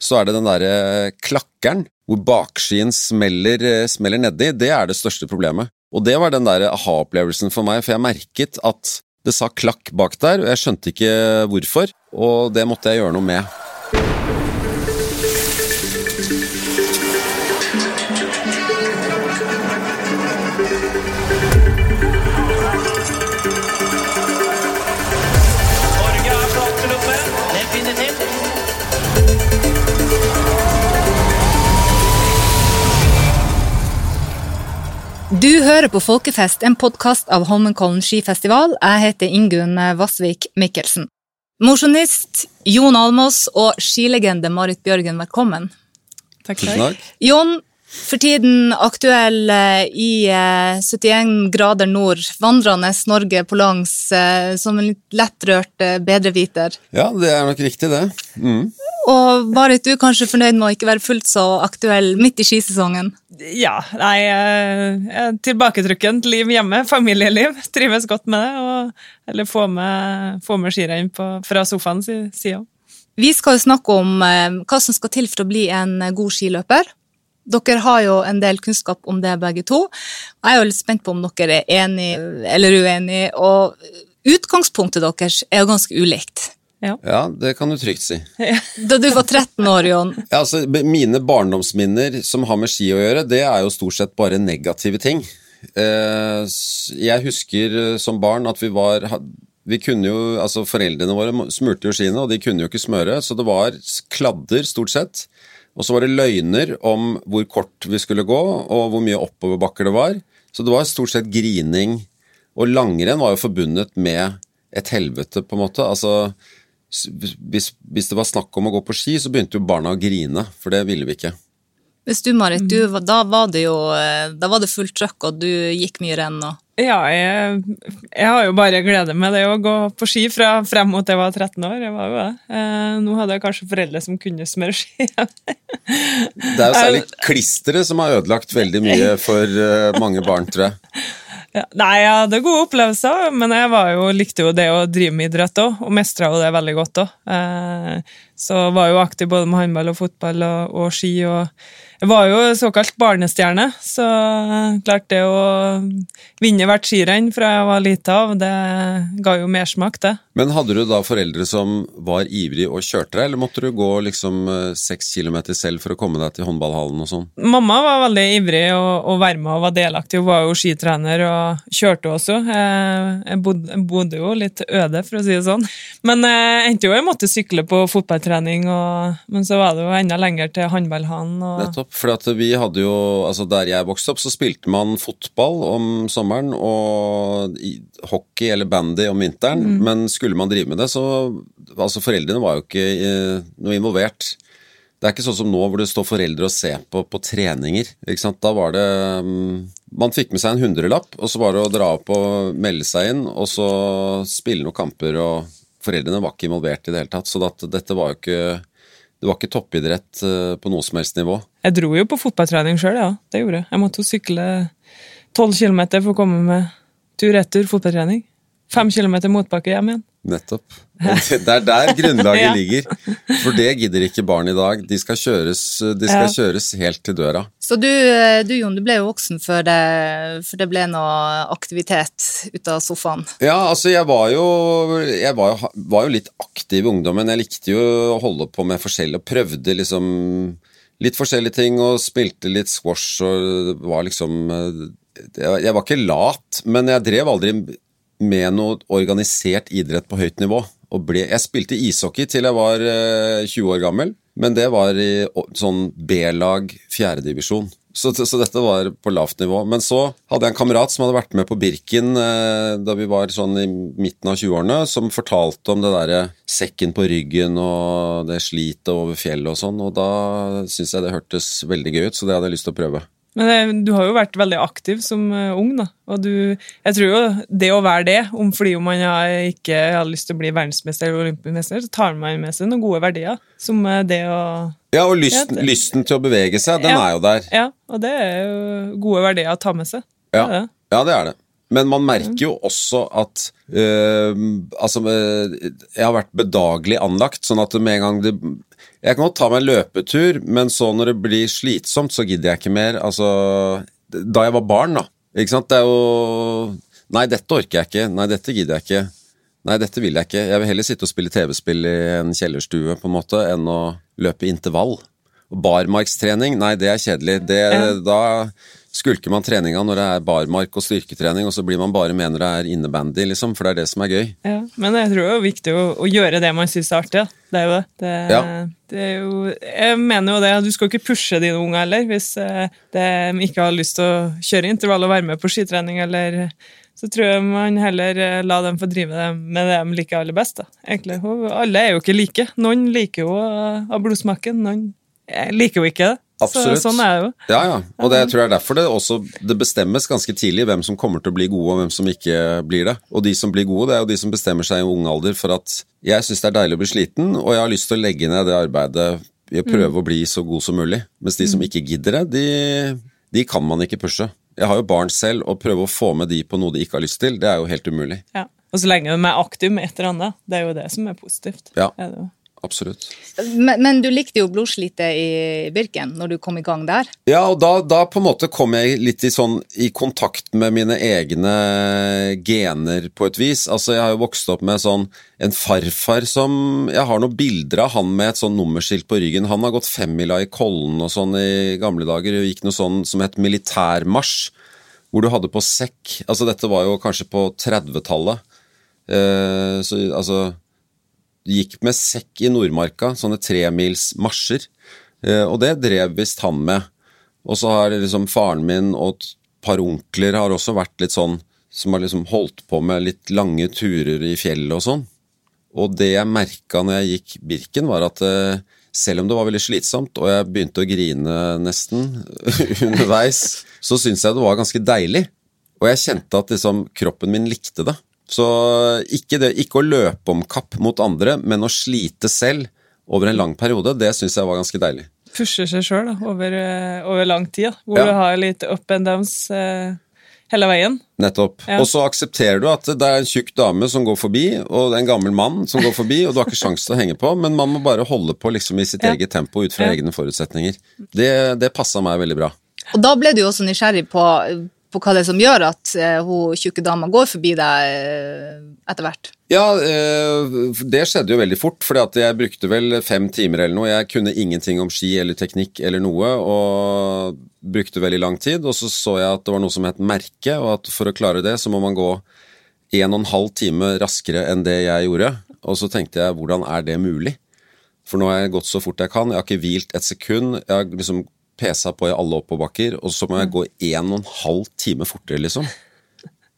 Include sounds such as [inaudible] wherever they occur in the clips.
så er det den derre klakkeren, hvor bakskien smeller, eh, smeller nedi, det er det største problemet. Og det var den der aha-opplevelsen for meg, for jeg merket at det sa klakk bak der, og jeg skjønte ikke hvorfor, og det måtte jeg gjøre noe med. Du hører på Folkefest, en podkast av Holmenkollen skifestival. Jeg heter Ingunn Vassvik Mikkelsen. Mosjonist Jon Almås og skilegende Marit Bjørgen, velkommen. Takk. Tusen takk. Jon, for tiden aktuell eh, i eh, 71 grader nord, vandrende Norge på langs eh, som en litt lettrørt eh, bedreviter. Ja, det er nok riktig, det. Mm. Og Marit, du er kanskje fornøyd med å ikke være fullt så aktuell midt i skisesongen? Ja, nei, eh, er tilbaketrukken til liv hjemme, familieliv. [laughs] Trives godt med det. Og, eller få med, få med skirenn fra sofaen si side. Vi skal jo snakke om eh, hva som skal til for å bli en eh, god skiløper. Dere har jo en del kunnskap om det, begge to. Jeg er jo litt spent på om dere er enig eller uenig, og utgangspunktet deres er jo ganske ulikt. Ja, det kan du trygt si. Da du var 13 år, Jon, Ja, altså, mine barndomsminner som har med ski å gjøre, det er jo stort sett bare negative ting. Eh, jeg husker eh, som barn at vi var vi kunne jo, altså Foreldrene våre smurte jo skiene, og de kunne jo ikke smøre, så det var kladder stort sett. Og så var det løgner om hvor kort vi skulle gå, og hvor mye oppoverbakker det var. Så det var stort sett grining. Og langrenn var jo forbundet med et helvete, på en måte. Altså, hvis, hvis det var snakk om å gå på ski, så begynte jo barna å grine, for det ville vi ikke. Hvis du, Marit, du, da var det jo eh, da var det fullt trøkk, og du gikk mye renn. og Ja, jeg, jeg har jo bare glede med det å gå på ski fra frem mot jeg var 13 år. Jeg var jo det. Eh, nå hadde jeg kanskje foreldre som kunne smøre ski. [laughs] Det er jo særlig klisteret som har ødelagt veldig mye for eh, mange barn, tror jeg. Ja, nei, jeg hadde gode opplevelser, men jeg var jo, likte jo det å drive med idrett òg, og mestra jo det veldig godt òg. Eh, så var jo aktiv både med håndball og fotball og, og ski. og Jeg var jo såkalt barnestjerne, så klart det å vinne hvert skirenn fra jeg var lita av, det ga jo mersmak, det. Men hadde du da foreldre som var ivrige og kjørte deg, eller måtte du gå liksom eh, seks kilometer selv for å komme deg til håndballhallen og sånn? Mamma var veldig ivrig å, å være med og var delaktig. Hun var jo skitrener og kjørte også. Jeg, jeg bodde, jeg bodde jo litt øde, for å si det sånn. Men jeg endte jo jeg måtte sykle på fotballtrening, og, men så var det jo enda lenger til håndballhallen. Og, Nettopp. For vi hadde jo, altså der jeg vokste opp, så spilte man fotball om sommeren og hockey eller bandy om vinteren. Men skulle man drive med det, så Altså, foreldrene var jo ikke eh, noe involvert. Det er ikke sånn som nå hvor det står foreldre og ser på, på treninger. ikke sant? Da var det mm, Man fikk med seg en hundrelapp, og så var det å dra opp og melde seg inn, og så spille noen kamper, og foreldrene var ikke involvert i det hele tatt. Så at dette var jo ikke Det var ikke toppidrett eh, på noe som helst nivå. Jeg dro jo på fotballtrening sjøl, ja. Det gjorde jeg. Jeg måtte jo sykle tolv kilometer for å komme med tur-retur fotballtrening. Fem kilometer motbakke hjem igjen. Nettopp. Og det det er der grunnlaget [laughs] Ja. ligger. For det gidder ikke barn i dag. De skal kjøres, de skal Ja. kjøres helt til døra. Så du, eh, du, Jon, du ble jo voksen før det, før det ble noe aktivitet ut av sofaen. Ja, altså jeg var jo Jeg var jo, var jo litt aktiv i ungdommen. Jeg likte jo å holde på med forskjellig og prøvde liksom litt forskjellige ting og spilte litt squash og var liksom eh, jeg var ikke lat, men jeg drev aldri med noe organisert idrett på høyt nivå. Ble, jeg spilte ishockey til jeg var eh, 20 år gammel, men det var i sånn B-lag fjerdedivisjon. Så, så dette var på lavt nivå. Men så hadde jeg en kamerat som hadde vært med på Birken eh, da vi var sånn i midten av 20-årene, som fortalte om det derre sekken på ryggen og det slitet over fjellet og sånn, og da syntes jeg det hørtes veldig gøy ut, så det hadde jeg lyst til å prøve. Men du har jo vært veldig aktiv som eh, ung, da. Og du, jeg tror jo det å være det, om fordi om man ikke har lyst til å bli verdensmester eller olympisk så tar man med seg noen gode verdier. Som eh, det å Ja, og lysten, Ja, lysten til å bevege seg, den Ja. er jo der. Ja, og det er jo gode verdier å ta med seg. Ja, ja det er det. Men man merker jo også at øh, Altså, øh, jeg har vært bedagelig anlagt, sånn at med en gang det Jeg kan godt ta meg en løpetur, men så når det blir slitsomt, så gidder jeg ikke mer. Altså, da jeg var barn, da. Ikke sant. Det er jo Nei, dette orker jeg ikke. Nei, dette gidder jeg ikke. Nei, dette vil jeg ikke. Jeg vil heller sitte og spille TV-spill i en kjellerstue, på en måte, enn å løpe intervall. Barmarkstrening, nei, det er kjedelig. Det, Da skulker man treninga når det er barmark og styrketrening, og så blir man bare med når det er innebandy, liksom, for det er det som er gøy. Ja, men jeg tror det er viktig å, å gjøre det man syns er artig. Da. Det er jo det. Det, Ja. det er jo, jeg mener jo det, du skal ikke pushe dine unger heller, hvis eh, de ikke har lyst til å kjøre intervall og være med på skitrening, eller så tror jeg man heller eh, la dem få drive det med det de liker aller best. Da. Egentlig. Og alle er jo ikke like. Noen liker jo av blodsmaken, noen liker jo ikke det. Absolutt. Så, sånn er det jo. Ja, ja. Og det jeg tror jeg er derfor det også det bestemmes ganske tidlig hvem som kommer til å bli gode, og hvem som ikke blir det. Og de som blir gode, det er jo de som bestemmer seg i ung alder for at jeg syns det er deilig å bli sliten, og jeg har lyst til å legge ned det arbeidet i å prøve å bli så god som mulig. Mens de som ikke gidder det, de, de kan man ikke pushe. Jeg har jo barn selv, og prøve å få med de på noe de ikke har lyst til, det er jo helt umulig. Ja. Og så lenge de er aktive med et eller annet, det er jo det som er positivt. Ja. Er det jo. Absolutt. Men, men du likte jo blodslitet i Birken når du kom i gang der. Ja, og da, da på en måte kom jeg litt i, sånn, i kontakt med mine egne gener på et vis. Altså, jeg har jo vokst opp med sånn en farfar som Jeg har noen bilder av han med et sånn nummerskilt på ryggen. Han har gått femmila i Kollen og sånn i gamle dager. Det gikk noe sånn som het militærmarsj, hvor du hadde på sekk Altså, dette var jo kanskje på 30-tallet. Eh, så altså gikk med sekk i Nordmarka, sånne tremils marsjer. Eh, og det drev visst han med. Og så har liksom faren min og et par onkler har også vært litt sånn som har liksom holdt på med litt lange turer i fjellet og sånn. Og det jeg merka når jeg gikk Birken, var at eh, selv om det var veldig slitsomt, og jeg begynte å grine nesten [laughs] underveis, så syntes jeg det var ganske deilig. Og jeg kjente at liksom kroppen min likte det. Så ikke, det, ikke å løpe om kapp mot andre, men å slite selv over en lang periode, det syns jeg var ganske deilig. Pusher seg sjøl over, eh, over lang tid, da, hvor Ja. du har litt up and downs eh, hele veien. Nettopp. Ja. Og så aksepterer du at det er en tjukk dame som går forbi, og det er en gammel mann som går forbi, og du har ikke sjanse til å henge på, men man må bare holde på liksom i sitt Ja. eget tempo ut fra Ja. egne forutsetninger. Det, det passa meg veldig bra. Og da ble du også nysgjerrig på, på hva det er som gjør at eh, hun tjukke dama går forbi deg eh, etter hvert. Ja, eh, det skjedde jo veldig fort, for jeg brukte vel fem timer eller noe. Jeg kunne ingenting om ski eller teknikk eller noe, og brukte veldig lang tid. Og så så jeg at det var noe som het merke, og at for å klare det, så må man gå en og en halv time raskere enn det jeg gjorde. Og så tenkte jeg, hvordan er det mulig? For nå har jeg gått så fort jeg kan. Jeg har ikke hvilt et sekund. Jeg har liksom pesa på i alle oppoverbakker, og så må jeg gå en og en halv time fortere, liksom.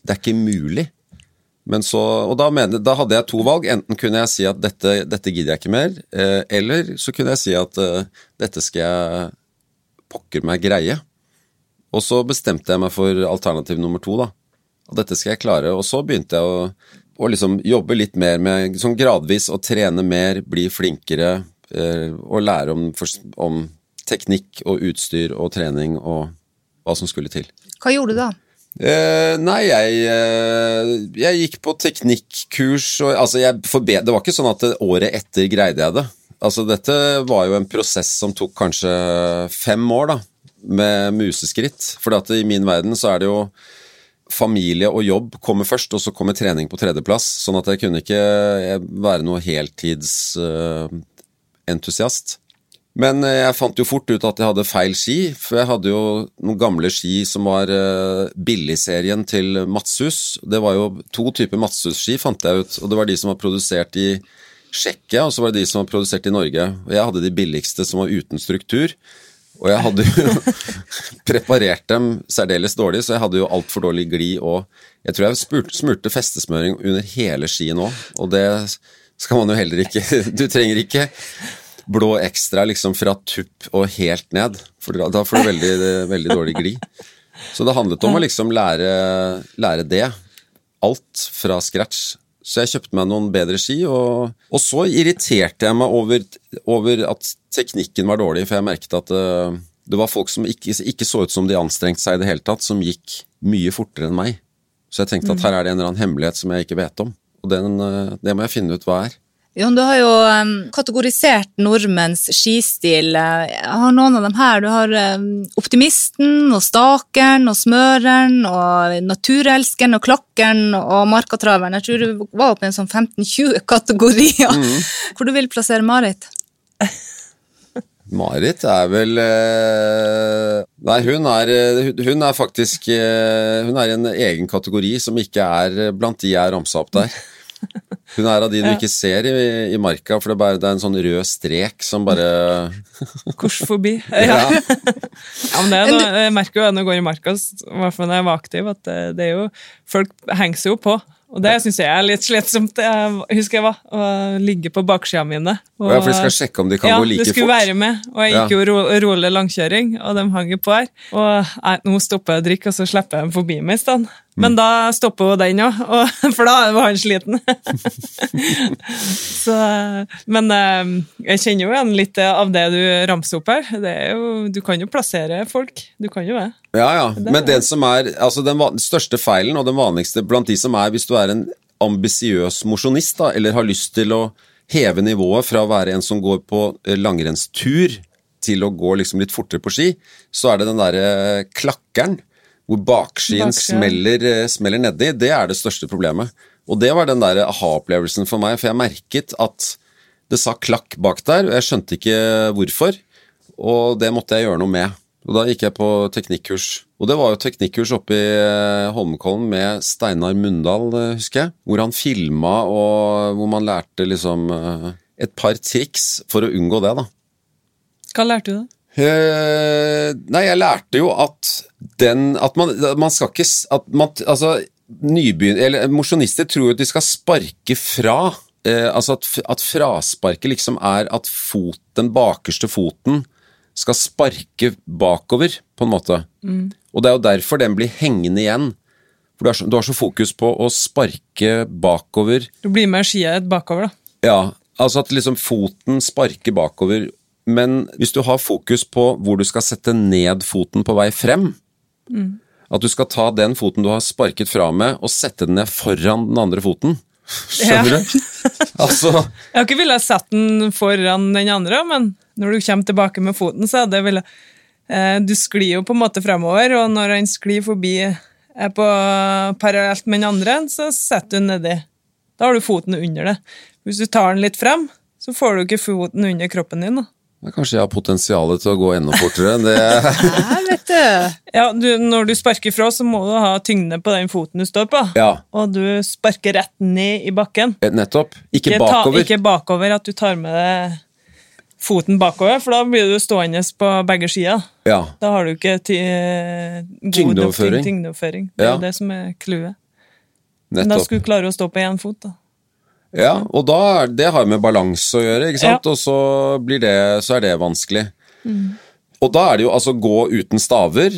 Det er ikke mulig. Men så, og da, mener, da hadde jeg to valg. Enten kunne jeg si at dette, dette gidder jeg ikke mer, eh, eller så kunne jeg si at eh, dette skal jeg pokker meg greie. Og så bestemte jeg meg for alternativ nummer to, da. Og dette skal jeg klare. Og så begynte jeg å, å liksom jobbe litt mer med sånn gradvis å trene mer, bli flinkere eh, og lære om, om teknikk og utstyr og trening og hva som skulle til. Hva gjorde du da? Eh, nei, jeg, eh, jeg gikk på teknikkurs og altså Det var ikke sånn at det, året etter greide jeg det. Altså Dette var jo en prosess som tok kanskje fem år, da, med museskritt. For i min verden så er det jo familie og jobb kommer først, og så kommer trening på tredjeplass. Sånn at jeg kunne ikke eh, være noe heltidsentusiast. Men eh, jeg fant jo fort ut at jeg hadde feil ski, for jeg hadde jo noen gamle ski som var eh, billigserien til Matshus. Det var jo to typer Matshus-ski, fant jeg ut, og det var de som var produsert i Tsjekkia, og så var det de som var produsert i Norge. Og jeg hadde de billigste som var uten struktur. Og jeg hadde jo [laughs] preparert dem særdeles dårlig, så jeg hadde jo altfor dårlig glid og Jeg tror jeg smurte festesmøring under hele skien òg, og det skal man jo heller ikke [laughs] Du trenger ikke blå ekstra liksom fra tupp og helt ned, for da- får du veldig, [laughs] veldig dårlig glid. Så det handlet om å liksom lære, lære det. Alt fra scratch. Så jeg kjøpte meg noen bedre ski, og, og så irriterte jeg meg over, over at teknikken var dårlig, for jeg merket at uh, det var folk som ikke, ikke så ut som de anstrengte seg i det hele tatt, som gikk mye fortere enn meg. Så jeg tenkte at her er det en eller annen hemmelighet som jeg ikke vet om, og den, uh, det må jeg finne ut hva er. Jon, du har jo kategorisert nordmenns skistil. Jeg har noen av dem her. Du har optimisten og stakeren og smøreren og naturelskeren og klokkeren og markatraveren. Jeg tror du var oppe i en sånn 15-20 kategorier. Hvor du vil plassere Marit? [laughs] Marit er vel eh, Nei, hun er, eh, hun- hun er faktisk eh, Hun er i en egen kategori som ikke er blant de jeg ramsa opp der. [laughs] Hun er av de du ikke ser i, i marka, for det er, bare, det er en sånn rød strek som bare [laughs] Kors forbi. [laughs] Ja. Ja, men det er noe, jeg merker jo når jeg går i marka, i hvert fall når jeg var aktiv, at det, det er jo Folk henger seg jo på. Og det syns jeg er litt slitsomt. Jeg husker jeg var å ligge på baksida mine. Og, Ja, for de skal sjekke om de kan ja, gå like fort? Ja, de skulle være med, og jeg gikk jo ro, rolig langkjøring, og de hang jo på her. Og nei, nå stopper jeg å drikke, og så slipper jeg dem forbi meg i stedet. Men da stopper jo den òg, [laughs] for da var han sliten. [laughs] så, men eh, jeg kjenner jo igjen litt av det du ramser opp her. Det er jo, du kan jo plassere folk. Du kan jo det. Ja, ja. Men den som er altså den største feilen, og den vanligste blant de som er Hvis du er en ambisiøs mosjonist, da, eller har lyst til å heve nivået fra å være en som går på eh, langrennstur til å gå liksom litt fortere på ski, så er det den derre klakkeren hvor bakskien smeller, eh, smeller nedi. Det er det største problemet. Og det var den der aha-opplevelsen for meg, for jeg merket at det sa klakk bak der, og jeg skjønte ikke hvorfor. Og det måtte jeg gjøre noe med. Og da gikk jeg på teknikkurs. Og det var jo teknikkurs oppe i eh, Holmenkollen med Steinar Mundal, eh, husker jeg. Hvor han filma, og hvor man lærte liksom et par triks for å unngå det, da. Hva lærte du da? Eh, nei, jeg lærte jo at den At man, man skal ikke At man Altså, nybegyn... Eller mosjonister tror jo at de skal sparke fra. Eh, altså at, at frasparket liksom er at fot, den bakerste foten skal sparke bakover, på en måte. Og det er jo derfor den blir hengende igjen. For du har, så, du har så fokus på å sparke bakover Du blir med skiet bakover, da. ja, altså at liksom foten sparker bakover. Men hvis du har fokus på hvor du skal sette ned foten på vei frem, at du skal ta den foten du har sparket fra med, og sette den ned foran den andre foten. [laughs] Skjønner Ja. du? Altså, Jeg har ikke villet sette den foran den andre, men når du kommer tilbake med foten, så hadde jeg villet eh, Du sklir jo på en måte fremover, og når han sklir forbi er på parallelt med den andre, så setter du den nedi. Da har du foten under det. Hvis du tar den litt frem, så får du ikke foten under kroppen din. da. Kanskje jeg har potensialet til å gå enda fortere. Det, [laughs] Ja, vet du. Ja, du, Når du sparker fra, så må du ha tyngde på den foten du står på. ja, Og du sparker rett ned i bakken. nettopp. Ikke ikke bakover. ikke bakover, at du tar med deg foten bakover, for da blir du stående på begge sider. Ja, Da har du ikke ty god Tyngdeoverføring. tyngdeoverføring. Det er Ja. jo det som er clouet. Men da skulle du klare å stå på én fot, da. Ja, og da, det har med balanse å gjøre, ikke sant? Ja. Og så, blir det, så er det vanskelig. Og da er det jo altså gå uten staver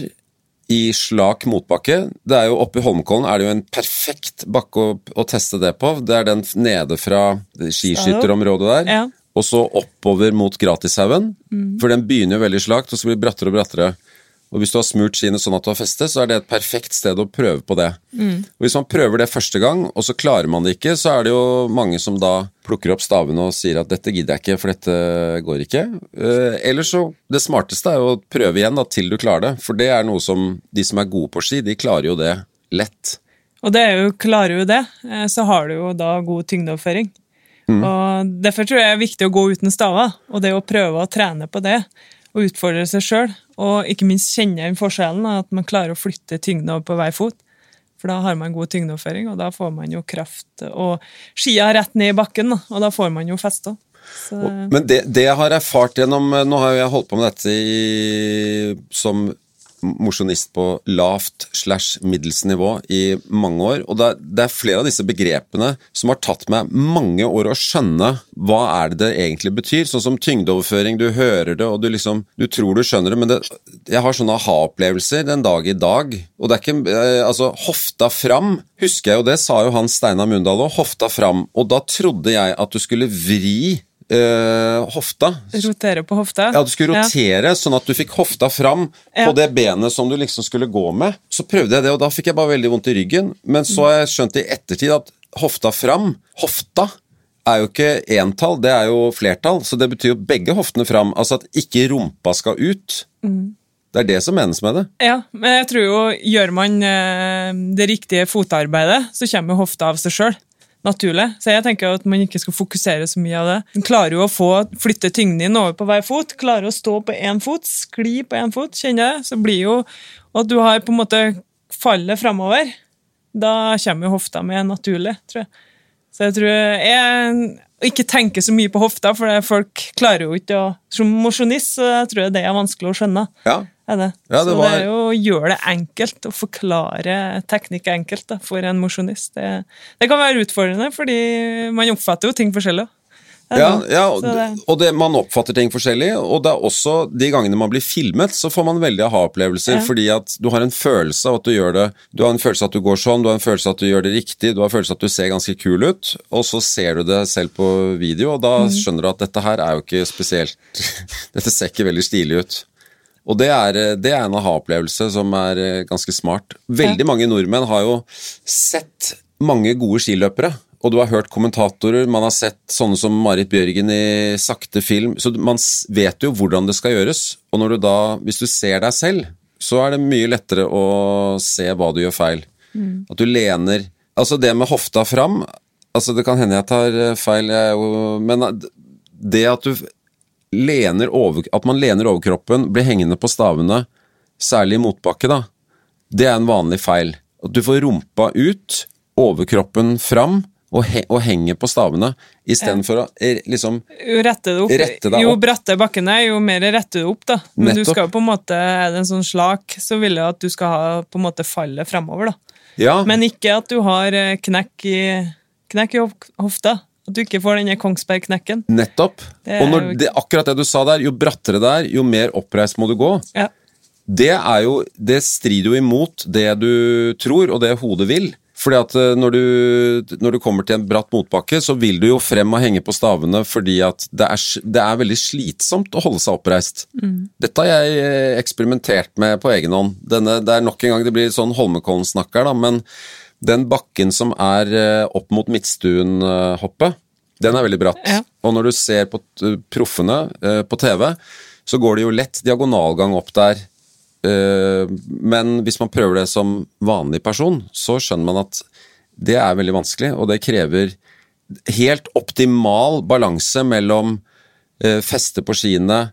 i slak motbakke. Det er jo Oppe i Holmenkollen er det jo en perfekt bakke å, å teste det på. Det er den nede fra skiskytterområdet der, Ja. og så oppover mot Gratishaugen. For den begynner jo veldig slakt, og så blir det brattere og brattere. Og hvis du har smurt skiene sånn at du har feste, så er det et perfekt sted å prøve på det. Og Hvis man prøver det første gang, og så klarer man det ikke, så er det jo mange som da plukker opp stavene og sier at dette gidder jeg ikke, for dette går ikke. Eh, Eller så, det smarteste er jo å prøve igjen da, til du klarer det, for det er noe som de som er gode på ski, de klarer jo det lett. Og det er jo, klarer du det, eh, så har du jo da god tyngdeoverføring. Og Derfor tror jeg det er viktig å gå uten staver, og det å prøve å trene på det. Og utfordre seg sjøl, og ikke minst kjenne den forskjellen, at man klarer å flytte tyngden over på hver fot. For da har man god tyngdeoverføring, og da får man jo kraft og skia rett ned i bakken, og da får man jo feste. Men det, det jeg har erfart gjennom Nå har jeg holdt på med dette i, som mosjonist på lavt slash middels nivå i mange år, og det er, er flere av disse begrepene som har tatt meg mange år å skjønne hva er det det egentlig betyr. Sånn som tyngdeoverføring, du hører det, og du liksom Du tror du skjønner det, men det, jeg har sånne aha-opplevelser den dag i dag. Og det er ikke eh, Altså, hofta fram, husker jeg jo det, sa jo han Steinar Mundal òg. Hofta fram. Og da trodde jeg at du skulle vri eh, hofta. rotere på hofta. Ja, du skulle rotere sånn at du fikk hofta fram Ja. på det benet som du liksom skulle gå med. Så prøvde jeg det, og da fikk jeg bare veldig vondt i ryggen. Men så har jeg skjønt i ettertid at hofta fram, hofta, er jo ikke entall, det er jo flertall. Så det betyr jo begge hoftene fram. Altså at ikke rumpa skal ut. Det er det som menes med det. Ja, men jeg tror jo gjør man eh, det riktige fotarbeidet, så kommer hofta av seg sjøl. Naturlig. Så jeg tenker at man ikke skal fokusere så mye av det. Man klarer jo å få flytte tyngden din over på hver fot. Klarer å stå på én fot, skli på én fot, kjenner jeg. Så blir jo at du har på en måte fallet framover. Da kommer jo hofta med naturlig, tror jeg. Så jeg tror jeg ikke tenke så mye på hofta, for folk klarer jo ikke å Som mosjonist så jeg tror jeg det er vanskelig å skjønne. Ja. Er det. Ja, det så var- det er jo å gjøre det enkelt, å forklare teknikk enkelt da, for en mosjonist. Det, det kan være utfordrende, fordi man oppfatter jo ting forskjellig. Ja, ja og, det- og det, man oppfatter ting forskjellig, og det er også de gangene man blir filmet, så får man veldig aha-opplevelser, Ja. fordi at du har en følelse av at du gjør det Du har en følelse av at du går sånn, du har en følelse av at du gjør det riktig, du har en følelse av at du ser ganske kul ut, og så ser du det selv på video, og da Mm. skjønner du at dette her er jo ikke spesielt [laughs] Dette ser ikke veldig stilig ut. Og det er, det er en aha-opplevelse som er eh, ganske smart. Veldig mange nordmenn har jo sett mange gode skiløpere, og du har hørt kommentatorer, man har sett sånne som Marit Bjørgen i sakte film, så man vet jo hvordan det skal gjøres. Og når du da, hvis du ser deg selv, så er det mye lettere å se hva du gjør feil. At du lener Altså det med hofta fram, altså det kan hende jeg tar eh, feil, men det at du lener over, at man lener overkroppen, blir hengende på stavene, særlig i motbakke, da, det er en vanlig feil. At du får rumpa ut, overkroppen fram, og, he og henger på stavene, istedenfor å eh, liksom rette det opp. Rette deg jo opp. bratte bakken er, jo mer retter du opp, da. Men du skal jo på en måte, er det en sånn slak, så vil jeg at du skal ha på en måte fallet framover, da. Ja, Men ikke at du har eh, knekk i, knekk i hofta. At du ikke får denne Kongsberg-knekken. nettopp. Og jo- det, akkurat det du sa der, jo brattere det er, jo mer oppreist må du gå. Ja. det jo Det strider jo imot det du tror, og det hodet vil. Fordi at eh, når du, når du kommer til en bratt motbakke, så vil du jo frem og henge på stavene fordi at det er, det er veldig slitsomt å holde seg oppreist. Dette har jeg eh, eksperimentert med på egen hånd. Denne, det er nok en gang det blir sånn Holmenkollen-snakker, da, men den bakken som er eh, opp mot Midtstuen-hoppet, den er veldig bratt. Ja. Og når du ser på proffene på TV, så går det jo lett diagonalgang opp der. Eh, men hvis man prøver det som vanlig person, så skjønner man at det er veldig vanskelig, og det krever helt optimal balanse mellom eh, feste på skiene,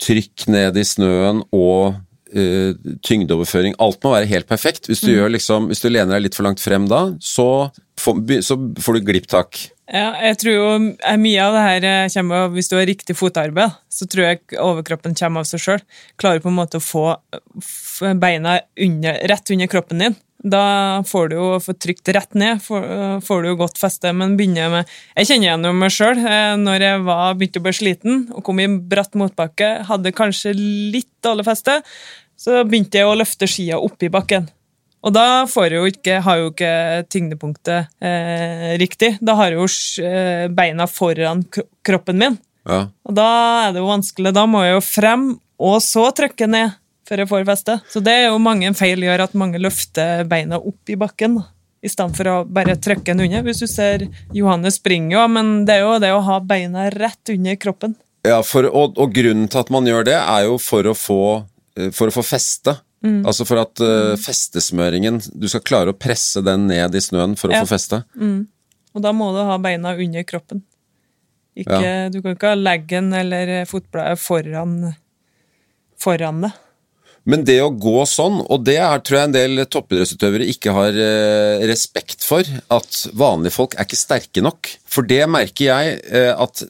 trykk ned i snøen og eh, tyngdeoverføring. Alt må være helt perfekt. Hvis du, gjør liksom, hvis du lener deg litt for langt frem da, så så får du glipptak. Ja, jeg tror jo eh, mye av det her eh, kommer av Hvis du har riktig fotarbeid, så tror jeg overkroppen kommer av seg sjøl. Klarer på en måte å få beina under, rett under kroppen din. Da får du jo få trykt rett ned, får, eh, får du jo godt feste. Men begynner med Jeg kjenner igjen meg sjøl. Når jeg var, begynte å bli sliten og kom i en bratt motbakke, hadde kanskje litt dårlig feste, så begynte jeg å løfte skia opp i bakken. Og da får jo ikke, har jo ikke tyngdepunktet eh, riktig. Da har jo eh, beina foran kroppen min. Ja. Og da er det jo vanskelig. Da må jeg jo frem, og så trykke ned før jeg får feste. Så det er jo mange feil gjør at mange løfter beina opp i bakken. I stedet for å bare trykke den under. Hvis du ser Johannes springer jo, men det er jo det å ha beina rett under kroppen. Ja, for, og, og grunnen til at man gjør det, er jo for å få, eh, for å få feste. Mm. Altså for at uh, festesmøringen Du skal klare å presse den ned i snøen for å få feste. Og da må du ha beina under kroppen. Ikke, Du kan ikke ha leggen eller fotbladet foran, foran det. Men det å gå sånn, og det er, tror jeg en del toppidrettsutøvere ikke har eh, respekt for, at vanlige folk er ikke sterke nok. For det merker jeg eh, at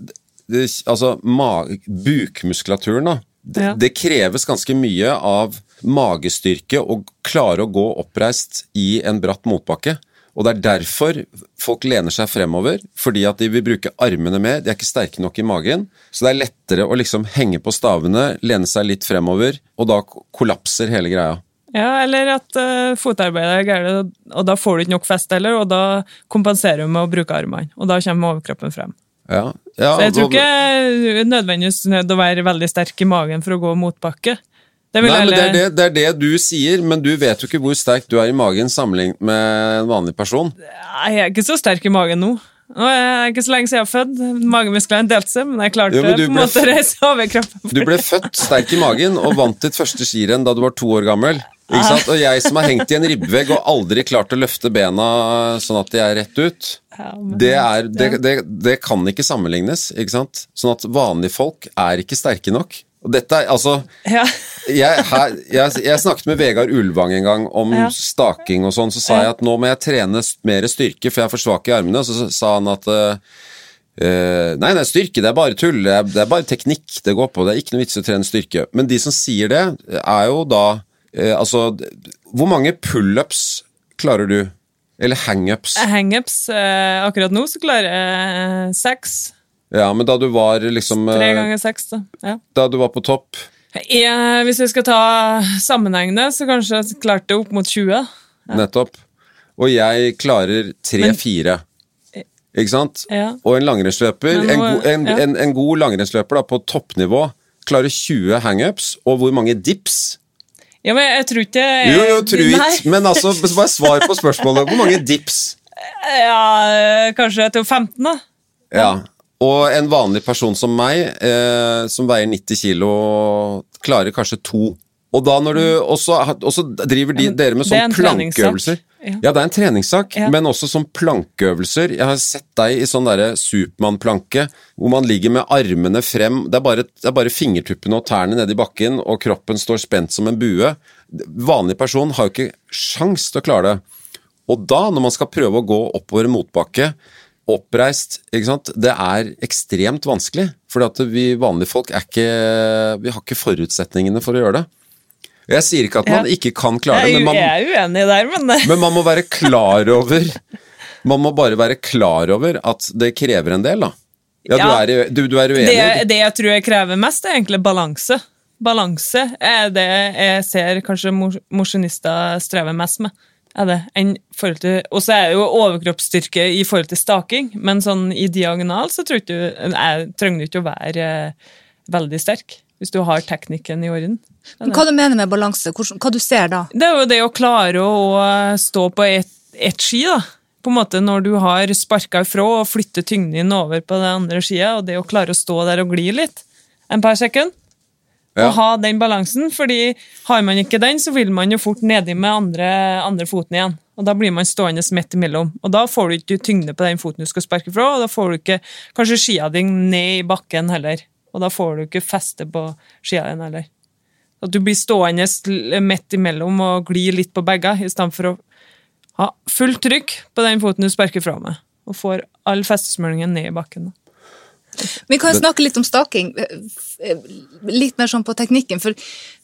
det, altså, bukmuskulaturen, da. Det, Ja. det kreves ganske mye av magestyrke å klare å gå oppreist i en bratt motbakke. Og det er derfor folk lener seg fremover, fordi at de vil bruke armene mer. De er ikke sterke nok i magen. Så det er lettere å liksom henge på stavene, lene seg litt fremover, og da kollapser hele greia. Ja, eller at uh, fotarbeidet er galt, og da får du ikke nok fest heller, og da kompenserer du med å bruke armene, og da kommer overkroppen frem. Ja, ja, Så jeg tror ikke det er nødvendigvis nødt å være veldig sterk i magen for å gå motbakke. Det Nei, men det er det, det er det du sier, men du vet jo ikke hvor sterk du er i magen sammenlignet med en vanlig person. Nei, Jeg er ikke så sterk i magen nå. Nå er ikke så lenge siden jeg er født. Magemusklene delte seg, men jeg klarte Jo, men på en måte å reise over kroppen. Du ble født sterk i magen og vant ditt første skirenn da du var to år gammel. Ikke sant? Og jeg som har hengt i en ribbevegg og aldri klart å løfte bena sånn at de er rett ut, det, er, det, det, det kan ikke sammenlignes. Ikke sant? Sånn at vanlige folk er ikke sterke nok. Og dette er altså Ja. Jeg, her, jeg, jeg snakket med Vegard Ulvang en gang om Ja. staking og sånn, så sa jeg at nå må jeg trene mer styrke, for jeg er for svak i armene, så sa han at uh, nei, nei, styrke det er bare tull, det er, det er bare teknikk det går på, det er ikke noe vits i å trene styrke. Men de som sier det, er jo da uh, Altså, hvor mange pullups klarer du? Eller hangups? Hangups uh, Akkurat nå så klarer jeg seks. Ja, men da du var liksom Tre ganger seks, da. Ja. Da du var på topp Jeg, hvis vi skal ta sammenhengende, så kanskje jeg klarte jeg opp mot 20. Nettopp. Og jeg klarer tre-fire. Ikke sant? Ja. Og en langrennsløper, en, go en, ja. en, en god langrennsløper da, på toppnivå, klarer 20 hangups, og hvor mange dips? Ja, men jeg tror ikke Jo, jo, tro it, men altså, bare svar på spørsmålet. Hvor mange dips? [laughs] Ja, eh, kanskje til 15, da. Ja. Og en vanlig person som meg, eh, som veier 90 kilo, klarer kanskje to. Og da når du også, også driver de, dere med sånn plankeøvelser. Ja. Ja, det er en treningssak, Ja. men også som plankeøvelser. Jeg har sett deg i sånn derre Supermann-planke, hvor man ligger med armene frem. Det er, bare, det er bare fingertuppene og tærne nedi bakken, og kroppen står spent som en bue. Vanlig person har jo ikke sjans til å klare det. Og da, når man skal prøve å gå oppover en motbakke, oppreist, ikke sant, det er ekstremt vanskelig. For vi vanlige folk er ikke Vi har ikke forutsetningene for å gjøre det. Jeg sier ikke at man Ja. ikke kan klare det, men man, jeg er uenig der, men men man må være klar over Man må bare være klar over at det krever en del, da. Ja, Du, er, du, du er uenig? det, det jeg tror jeg krever mest, er egentlig balanse. Balanse er det jeg ser kanskje mos- mosjonister strever mest med. Er det, og så er det jo overkroppsstyrke i forhold til staking, men sånn i diagonal så tror du jeg trenger du ikke å være eh, veldig sterk, hvis du har teknikken i orden. Men hva du mener med balanse? Hvordan, hva du ser da? Det er jo det å klare å stå på ett et ski, da. På en måte Når du har sparka ifra og flytter tyngden din over på den andre skia, og det å klare å stå der og gli litt en par sekunder. Ja. å ha den balansen, fordi har man ikke den, så vil man jo fort nedi med andre, andre foten igjen. Og da blir man stående midt imellom. Og da får du ikke tyngde på den foten du skal sparke fra, og da får du ikke kanskje skia di ned i bakken heller. Og da får du ikke feste på skia din heller. At du blir stående midt imellom og gli litt på begge, i stedet for å ha fullt trykk på den foten du sparker fra med, og får all festesmøringen ned i bakken. Vi kan jo snakke litt om staking. Litt mer sånn på teknikken. For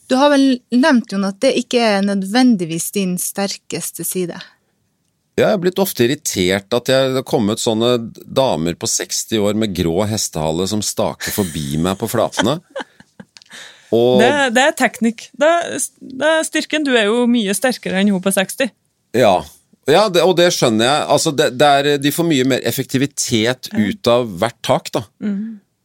du har vel nevnt Jon, at det ikke er nødvendigvis din sterkeste side. Jeg er blitt ofte irritert at jeg, det har kommet sånne damer på 60 år med grå hestehale som staker forbi meg på flatene. Og Det, det er teknikk. Det, det er styrken. Du er jo mye sterkere enn hun på 60. Ja, ja det, og det skjønner jeg. Altså, det, det er, de får mye mer effektivitet ut av hvert tak, da.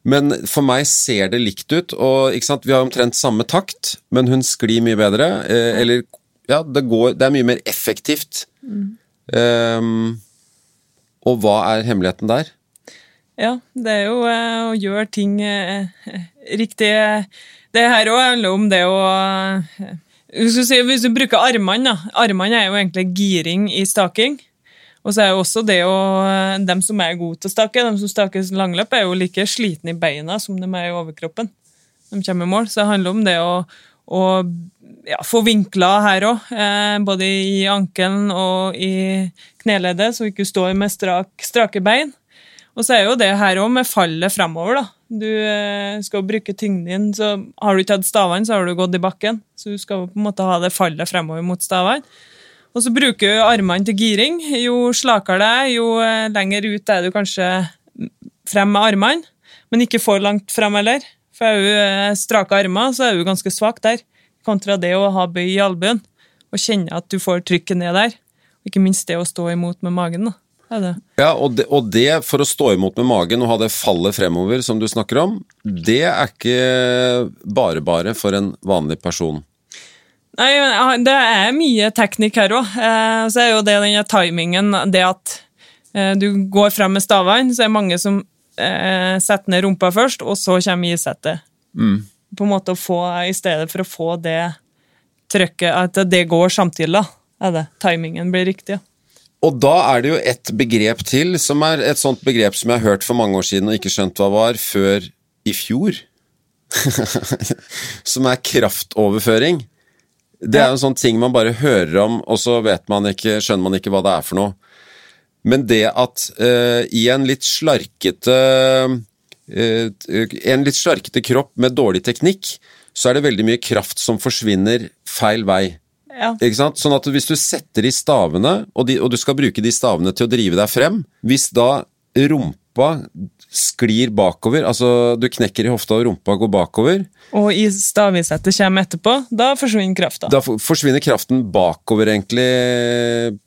Men for meg ser det likt ut, og vi har omtrent samme takt, men hun sklir mye bedre. Eh, eller ja, det, går, det er mye mer effektivt. Ehm, og hva er hemmeligheten der? Ja, det er jo eh, å gjøre ting eh, riktig. Det her òg handler om det å eh, hvis du, bruker armene, da. Armene er jo egentlig giring i staking. Og så er jo også det å Dem som er gode til å stake, de som staker langløp, er jo like slitne i beina som de er i overkroppen. De kommer i mål. Så det handler om det å, å ja, få vinkler her òg. Eh, både i ankelen og i kneleddet, så du ikke står med strak, strake bein. Og så er jo det her òg med fallet fremover, da. Du eh, skal bruke tyngden din, så har du ikke hatt stavene, så har du gått i bakken. Så du skal på en måte ha det fallet fremover mot stavene. Og så bruker du armene til giring. Jo slakere det er, jo eh, lenger ut er du kanskje frem med armene, men ikke for langt frem heller. For er du eh, strake armer, så er du ganske svak der, kontra det å ha bøy i albuen og kjenne at du får trykket ned der. Og ikke minst det å stå imot med magen. da. Er det. Ja, og det, og det for å stå imot med magen og ha det fallet fremover som du snakker om, det er ikke bare bare for en vanlig person. Nei, Det er mye teknikk her òg. Eh, så er jo det denne timingen, det at eh, du går frem med stavene, så er det mange som eh, setter ned rumpa først, og så kommer isettet. På en måte å få, I stedet for å få det trøkket, at det går samtidig, da. Er det. Timingen blir riktig. Ja. Og da er det jo et begrep til, som er et sånt begrep som jeg har hørt for mange år siden og ikke skjønt hva var, før i fjor. [laughs] som er kraftoverføring. Det er jo en sånn ting man bare hører om, og så vet man ikke, skjønner man ikke hva det er for noe. Men det at uh, i en litt slarkete uh, En litt slarkete kropp med dårlig teknikk, så er det veldig mye kraft som forsvinner feil vei. Ja. Ikke sant? Sånn at hvis du setter i stavene, og, de, og du skal bruke de stavene til å drive deg frem Hvis da rumpa sklir bakover, altså du knekker i hofta og rumpa går bakover, Og i stavisettet kommer etterpå, da forsvinner krafta. da forsvinner kraften bakover, egentlig.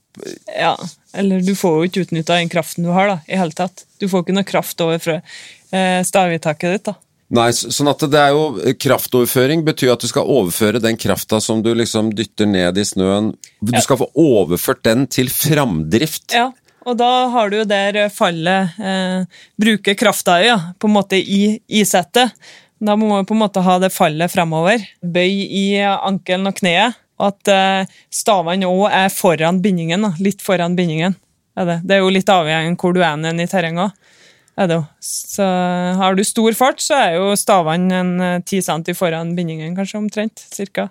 Ja, eller du får jo ikke utnytta den kraften du har, da, i hele tatt. Du får ikke noe kraft over fra eh, stavitaket ditt, da. Nei, sånn at det er jo kraftoverføring betyr at du skal overføre den krafta som du liksom dytter ned i snøen. Du skal få overført den til framdrift. Ja, og da har du jo der fallet eh, Bruker krafta ja, på en måte i isettet. Da må man på en måte ha det fallet fremover. Bøy i ankelen og kneet. Og at eh, stavene òg er foran bindingen. Da. Litt foran bindingen. Er det. det er jo litt avhengig av hvor du er i terrenget. Er det jo. Så har du stor fart, så er jo stavene en eh, 10 cm foran bindingen, kanskje omtrent. Cirka.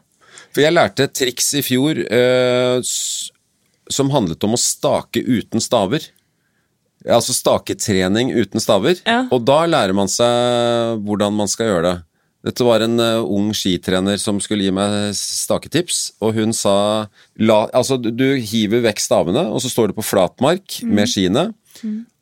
For jeg lærte et triks i fjor eh, som handlet om å stake uten staver. Altså staketrening uten staver. Ja. Og da lærer man seg hvordan man skal gjøre det. Dette var en eh, ung skitrener som skulle gi meg staketips, og hun sa la, altså, du, hiver vekk stavene, og så står du på flatmark med skiene,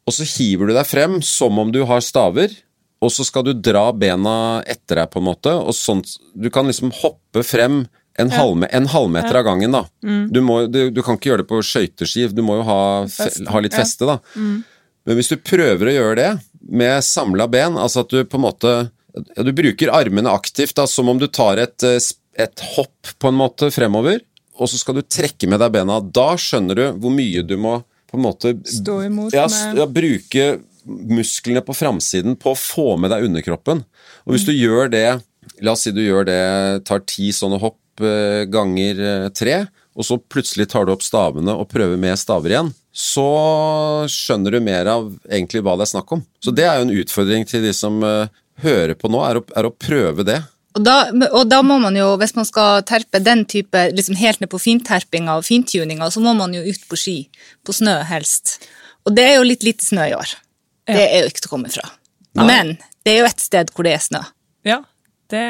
og så hiver du deg frem som om du har staver, og så skal du dra bena etter deg, på en måte, og sånt Du kan liksom hoppe frem en, halvme, en halvmeter av gangen, da. Du, må, du, du kan ikke gjøre det på skøyteskiv, du må jo ha, fe, ha litt ja. feste, da. Men hvis du prøver å gjøre det med samla ben, altså at du på en måte ja, Du bruker armene aktivt, da, som om du tar et, eh, et hopp på en måte fremover, og så skal du trekke med deg bena. Da skjønner du hvor mye du må på en måte Stå imot ja, med- ja, bruke musklene på framsiden på å få med deg underkroppen. Og hvis du gjør det La oss si du gjør det, tar ti sånne hopp eh, ganger eh, tre, og så plutselig tar du opp stavene og prøver med staver igjen, så skjønner du mer av egentlig hva det er snakk om. Så det er jo en utfordring til de som eh, hører på nå, er å, er å prøve det. Og da, og da må man jo, hvis man skal terpe den type, liksom helt ned på finterpinga og fintuninga, så må man jo ut på ski. På snø, helst. Og det er jo litt lite snø i år. Det er jo ikke til å komme fra. Men det er jo et sted hvor det er snø. Ja, det,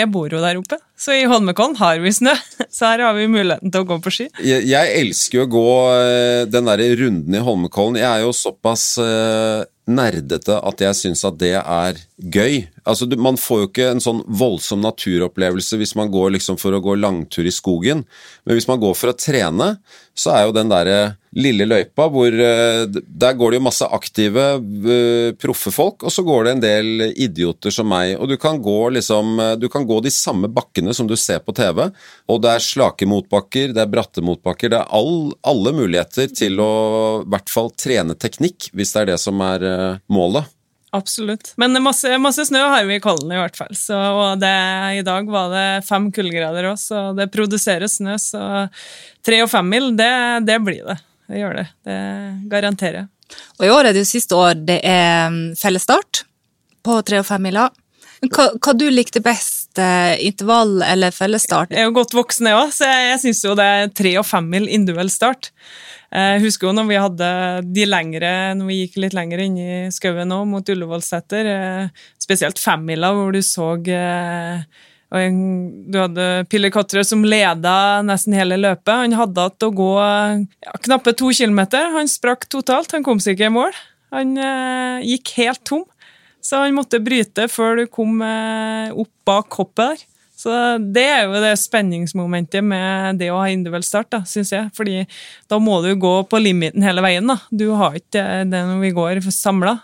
jeg bor jo der oppe, så i Holmenkollen har vi snø. [laughs] Så her har vi muligheten til å gå på ski. Jeg, jeg elsker jo å gå eh, den der runden i Holmenkollen. Jeg er jo såpass eh, nerdete at jeg syns at det er gøy. Altså, du, Man får jo ikke en sånn voldsom naturopplevelse hvis man går liksom for å gå langtur i skogen, men hvis man går for å trene, så er jo den derre lille løypa hvor eh, Der går det jo masse aktive, eh, proffe folk, og så går det en del idioter som meg. Og du kan gå liksom eh, Du kan gå de samme bakkene som du ser på TV, og det er slake motbakker, det er bratte motbakker, det er all, alle muligheter til å i hvert fall trene teknikk, hvis det er det som er målet. Absolutt. Men masse, masse snø har vi i Kollen i hvert fall. Så, og det, i dag var det fem kuldegrader òg, så det produseres snø. Så tre og fem mil, det, det blir det. Det gjør det. Det garanterer jeg. Og i år er det jo siste år det er mm, fellesstart på tre og femmila. Hva, hva du likte best, eh, intervall eller fellesstart? Jeg er jo godt voksen, jeg òg, så jeg, jeg syns jo det er tre og femmil individuell start. Jeg husker jo når vi hadde de lengre, når vi gikk litt lenger inn i skauen òg, mot Ullevålseter, eh, spesielt femmila, hvor du så eh, og Du hadde Pille Kotre som leda nesten hele løpet. Han hadde hatt å gå ja, knappe to kilometer. Han sprakk totalt, han kom seg ikke i mål. Han eh, gikk helt tom. Så han måtte bryte før du kom eh, opp bak hoppet der. Så det er jo det spenningsmomentet med det å ha individuell start, da, syns jeg. Fordi da må du gå på limiten hele veien. da. Du har ikke det når vi går samla.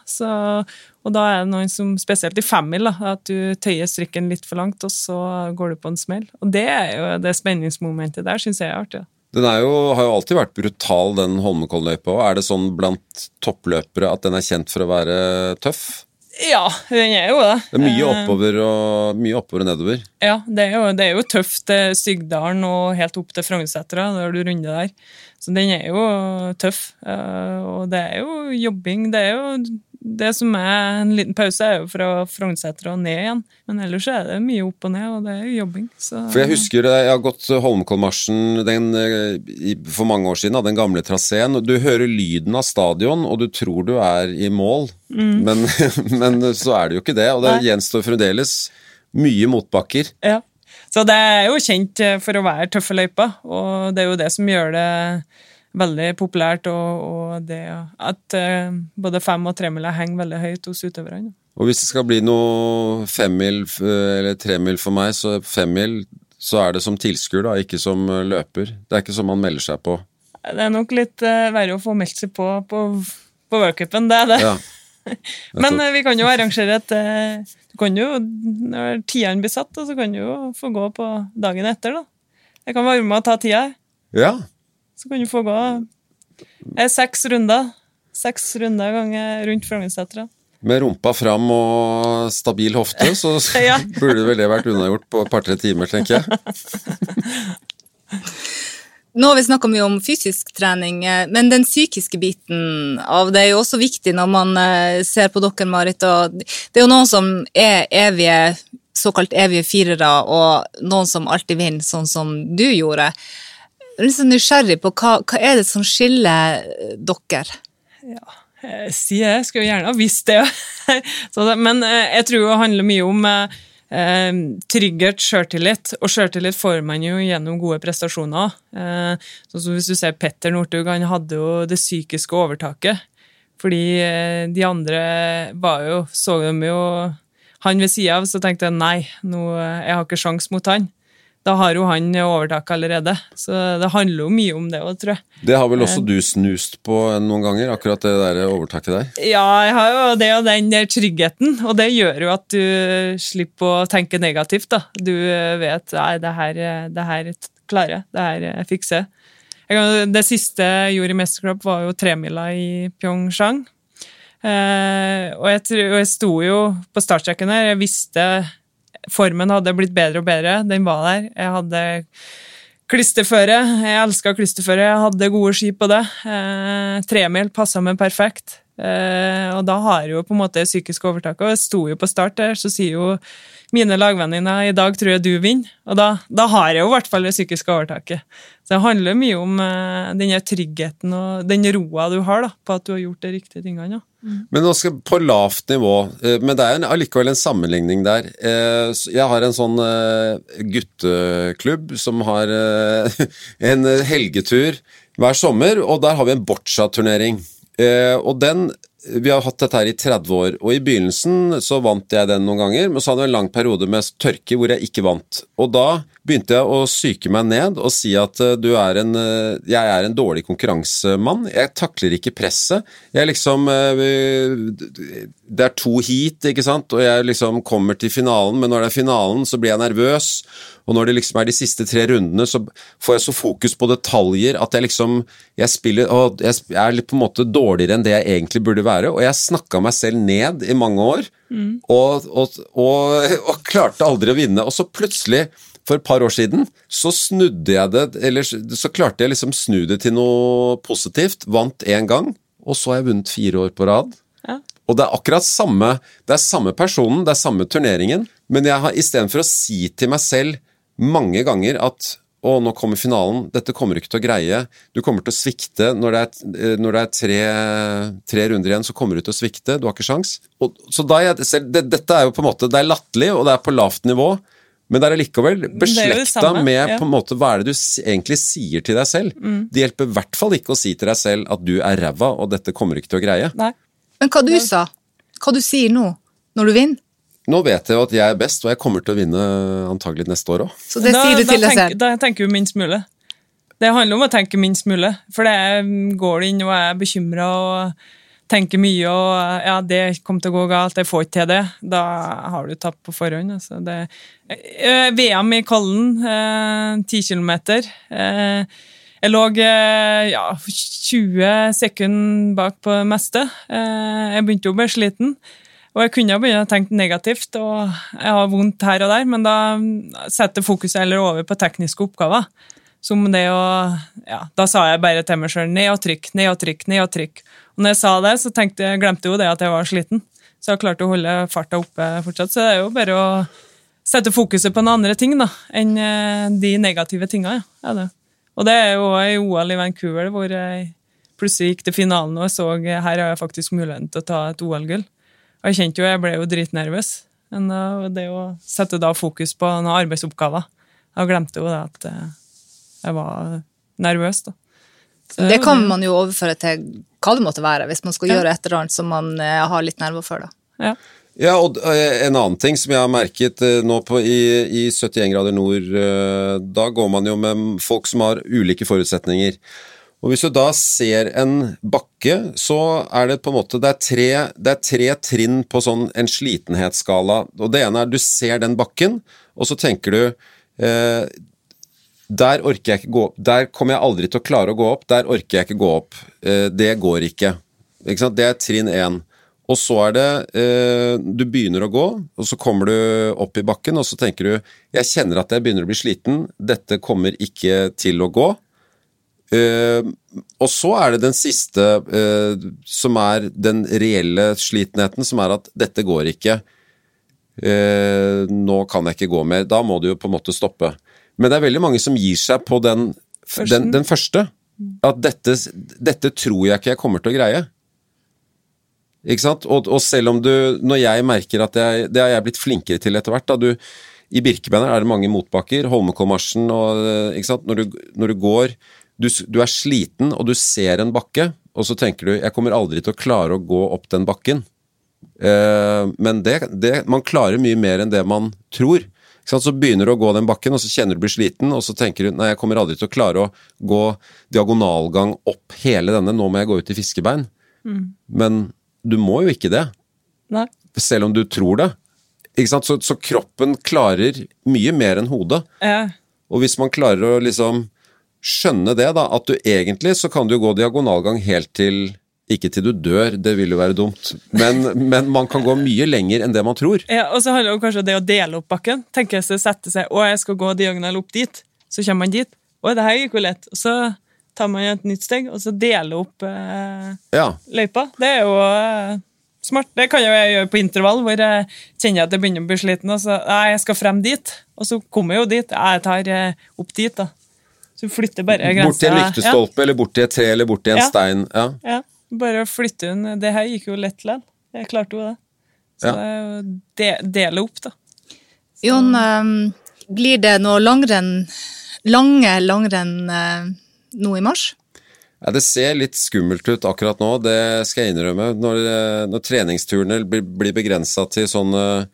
Og da er det noen som, spesielt i femmil, da, at du tøyer strikken litt for langt, og så går du på en smell. Og det er jo det spenningsmomentet der, syns jeg er artig. da. Den jo, har jo alltid vært brutal, den Holmenkolløypa. Er det sånn blant toppløpere at den er kjent for å være tøff? Ja, den er jo det. Det er mye Eh, oppover og, mye oppover og nedover. Ja, det er jo, det er jo tøft til Stygdalen og helt opp til Frognersetra når du runder der. Så den er jo tøff. eh, Og det er jo jobbing. Det er jo det som er en liten pause, er jo fra Frognersetra og ned igjen. Men ellers er det mye opp og ned, og det er jo jobbing. Så, For jeg husker det, jeg har gått Holmenkollmarsjen den, eh, for mange år siden, av den gamle traseen. Du hører lyden av stadion, og du tror du er i mål, men, [laughs] men så er det jo ikke det. Og det Nei. gjenstår fremdeles mye motbakker. Ja. Så det er jo kjent eh, for å være tøffe løyper, og det er jo det som gjør det veldig populært, og, og det at uh, både fem- og tremila henger veldig høyt hos utøverne. Og hvis det skal bli noe femmil eller tremil for meg, så femmil så er det som tilskuer, da, ikke som løper. Det er ikke som man melder seg på. Det er nok litt uh, verre å få meldt seg på på, på worldcupen, det er det. Ja. [laughs] Men uh, vi kan jo arrangere et uh, Du kan jo, når tidene blir satt, så kan du jo få gå på dagen etter, da. Jeg kan være med og ta tida, ja. Så kan du få gå er seks runder. Seks runder ganger rundt Frognersetra. Med rumpa fram og stabil hofte, så [laughs] [laughs] Ja. burde vel det vært unnagjort på et par-tre timer, tenker jeg. [laughs] Nå har vi snakka mye om fysisk trening, eh, men den psykiske biten av det er jo også viktig når man eh, ser på dere, Marit. Og det er jo noen som er evige, såkalt evige firere, og noen som alltid vinner, sånn som du gjorde. Jeg er litt så nysgjerrig på hva, hva er det som skiller eh, dere? Ja, Si det, jeg skulle gjerne ha visst det. [laughs] Så men eh, jeg tror det handler mye om eh, eh, trygghet, sjøltillit. Og sjøltillit får man jo gjennom gode prestasjoner. Eh, sånn hvis du ser Petter Northug, han hadde jo det psykiske overtaket. Fordi eh, de andre var jo Så dem jo han ved sida av, så tenkte jeg nei, nå, eh, jeg har ikke sjans mot han. Da har jo han overtak allerede. Så det handler jo mye om det òg, tror jeg. Det har vel også du snust på noen ganger, akkurat det der overtaket der? Ja, jeg har jo det og den der tryggheten, og det gjør jo at du slipper å tenke negativt. da. Du vet nei, det her, det her klarer jeg, det her fikser jeg. Det siste jeg gjorde i mesterskap, var jo tremila i Pyeongchang. Eh, og, jeg, tror- jeg sto jo på startstreken der. Jeg visste formen hadde blitt bedre og bedre. Den var der. Jeg hadde klisterføre. Jeg elska klisterføre. Jeg hadde gode ski på det. Eh, tremil passa meg perfekt. Eh, og da har jeg jo på en måte psykisk overtak. Og jeg sto jo på start der, så sier jo mine lagvenninner i dag tror jeg du vinner. Og da, da har jeg jo i hvert fall det psykiske overtaket. Så det handler mye om eh, den tryggheten og den roa du har da, på at du har gjort de riktige tingene. Ja. Men nå skal på lavt nivå, eh, men det er en- allikevel en sammenligning der. Eh, Jeg har en sånn gutteklubb som har [laughs] en helgetur hver sommer, og der har vi en boccia-turnering. Eh, Og den vi har hatt dette her i 30 år, og i begynnelsen så vant jeg den noen ganger, men så hadde jeg en lang periode med tørke hvor jeg ikke vant. Og da begynte jeg å syke meg ned og si at eh, er en, eh, jeg er en dårlig konkurransemann. Jeg takler ikke presset. Jeg liksom eh, Det er to heat, ikke sant, og jeg liksom kommer til finalen, men når det er finalen, så blir jeg nervøs. Og når det liksom er de siste tre rundene, så får jeg så fokus på detaljer at jeg liksom Jeg spiller og jeg er på en måte dårligere enn det jeg egentlig burde være. Og jeg snakka meg selv ned i mange år, og, og, og, og klarte aldri å vinne. Og så plutselig, for et par år siden, så snudde jeg det Eller så klarte jeg liksom snu det til noe positivt. Vant én gang, og så har jeg vunnet fire år på rad. Ja. Og det er akkurat samme Det er samme personen, det er samme turneringen, men jeg har istedenfor å si til meg selv mange ganger at å, nå kommer finalen, dette kommer du ikke til å greie, du kommer til å svikte. Når det er, eh, når det er tre, tre runder igjen, så kommer du til å svikte, du har ikke sjans. Og, så da er jeg, selv, det, dette er jo på en måte, det er latterlig, og det er på lavt nivå, men det er allikevel beslekta med ja. Mm. på en måte, hva er det du egentlig sier til deg selv. Det hjelper i hvert fall ikke å si til deg selv at du er ræva, og dette kommer du ikke til å greie. Nei. Men hva du sa? Hva du sier nå, når du vinner? Nå vet jeg jo at jeg er best, og jeg kommer til å vinne antagelig neste år òg. Så det da, sier du da til deg tenk- selv. Da tenker du minst mulig. Det handler om å tenke minst mulig. For det går det inn og er bekymra og tenker mye og ja, det kommer til å gå galt, jeg får ikke til det, da har du tapt på forhånd. Altså. Det, eh, VM i Kollen, eh, 10 kilometer. Eh, Jeg lå eh, ja, 20 sekunder bak på det meste. Eh, Jeg begynte jo å bli sliten. Og jeg kunne begynne å tenke negativt, og jeg har vondt her og der, men da setter fokuset heller over på tekniske oppgaver. Som det å Ja, da sa jeg bare til meg sjøl ned og trykk, ned og trykk, ned og trykk. Og når jeg sa det, så tenkte, jeg- glemte jeg jo det at jeg var sliten. Så jeg har klart å holde farta oppe fortsatt. Så det er jo bare å sette fokuset på noen andre ting da, enn eh, de negative tinga. Ja. Ja, det. Og det er jo i OL i Vancouver hvor jeg plutselig gikk til finalen og jeg så eh, her har jeg faktisk muligheten til å ta et OL-gull. Og jeg kjente jo, jeg ble jo dritnervøs. Men det å sette da fokus på noen arbeidsoppgaver Jeg glemte jo det at eh, jeg var nervøs, da. Så Det kan man jo overføre til hva det måtte være, hvis man skal Ja. gjøre et eller annet som man eh, har litt nerver for. da. Ja. Ja, og eh, en annen ting som jeg har merket nå på, i, i 71 grader nord, da går man jo med folk som har ulike forutsetninger. Og hvis du da ser en bakke, så er det på en måte Det er tre, det er tre trinn på sånn en slitenhetsskala. Og det ene er du ser den bakken, og så tenker du eh, der orker jeg ikke gå opp. Der kommer jeg aldri til å klare å gå opp. Der orker jeg ikke gå opp. Eh, det går ikke. ikke? Det er trinn én. Og så er det eh, Du begynner å gå, og så kommer du opp i bakken, og så tenker du Jeg kjenner at jeg begynner å bli sliten. Dette kommer ikke til å gå. Eh, og så er det den siste, uh, som er den reelle slitenheten, som er at dette går ikke. Uh, nå kan jeg ikke gå mer. Da må du jo på en måte stoppe. Men det er veldig mange som gir seg på den, den, den første. At dette, dette tror jeg ikke jeg kommer til å greie. Ikke sant? Og, og selv om du Når jeg merker at jeg Det har jeg blitt flinkere til etter hvert. da du I Birkebeiner er det mange motbakker. Holmenkollmarsjen og Ikke sant. Når du, når du går du, du er sliten, og du ser en bakke, og så tenker du 'jeg kommer aldri til å klare å gå opp den bakken'. Eh, men det, det, man klarer mye mer enn det man tror. Så begynner du å gå den bakken, og så kjenner du blir sliten, og så tenker du 'nei, jeg kommer aldri til å klare å gå diagonalgang opp hele denne, nå må jeg gå ut i fiskebein'. Men du må jo ikke det, Nei. selv om du tror det. Så, så kroppen klarer mye mer enn hodet. Ja. Og hvis man klarer å liksom skjønne det, da, at du egentlig så kan du gå diagonalgang helt til Ikke til du dør, det vil jo være dumt, men, [laughs] men man kan gå mye lenger enn det man tror. Ja, og så handler det om kanskje det å dele opp bakken. Tenke seg sette seg å, jeg skal gå diagonal opp dit. Så kommer man dit. Å, det her gikk jo lett. Og så tar man et nytt steg, og så deler opp eh, Ja. løypa. Det er jo eh, smart. Det kan jeg gjøre på intervall, hvor jeg kjenner at jeg begynner å bli sliten, og så Nei, jeg skal frem dit. Og så kommer jeg jo dit. Jeg tar eh, opp dit, da. Så flytter bare grensa. Bort til en lyktestolpe, eller bort til et tre, eller bort til en Ja. stein. Ja. Ja, ja. Bare flytte hun. Det her gikk jo lett likevel. Jeg klarte jo det. Så Ja. det er jo de, dele opp, da. Jon, eh, blir det noe langrenn, lange langrenn eh, nå i mars? Ja, Det ser litt skummelt ut akkurat nå, det skal jeg innrømme. Når, eh, når treningsturene blir, blir begrensa til sånne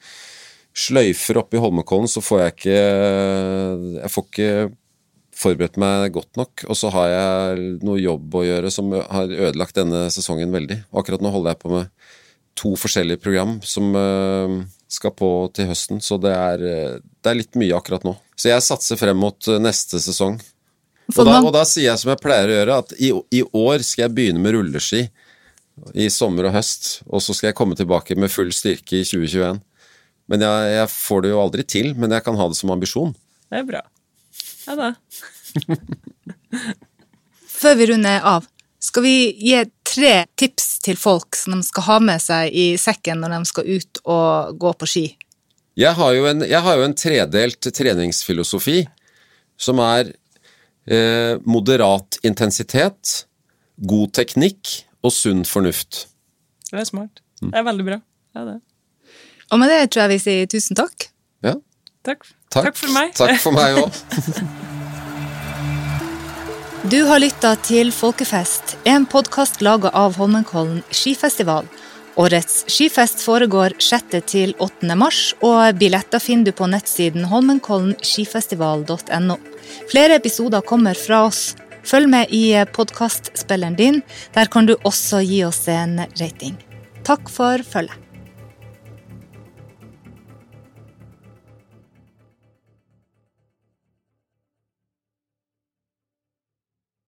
sløyfer oppe i Holmenkollen, så får jeg ikke Jeg får ikke forberedt meg godt nok. Og så har jeg noe jobb å gjøre som har ødelagt denne sesongen veldig. Akkurat nå holder jeg på med to forskjellige program som eh, skal på til høsten, så det er, eh, det er litt mye akkurat nå. Så jeg satser frem mot eh, neste sesong. Og da, og da sier jeg som jeg pleier å gjøre, at i, i år skal jeg begynne med rulleski. I sommer og høst. Og så skal jeg komme tilbake med full styrke i 2021. Men jeg, jeg får det jo aldri til, men jeg kan ha det som ambisjon. Det er bra. Ja da. [laughs] Før vi runder av, skal vi gi tre tips til folk som de skal ha med seg i sekken når de skal ut og gå på ski? Jeg har jo en, jeg har jo en tredelt treningsfilosofi som er eh, moderat intensitet, god teknikk og sunn fornuft. Det er smart. Det er veldig bra. Ja, det. Og med det tror jeg vi sier tusen takk. Ja, Takk. Takk. Takk for meg. Takk for meg òg. [laughs] Du har lytta til Folkefest, en podkast laga av Holmenkollen skifestival. Årets skifest foregår 6. til 8. mars, og billetter finner du på nettsiden holmenkollenskifestival.no. Flere episoder kommer fra oss. Følg med i podkastspilleren din. Der kan du også gi oss en rating. Takk for følget.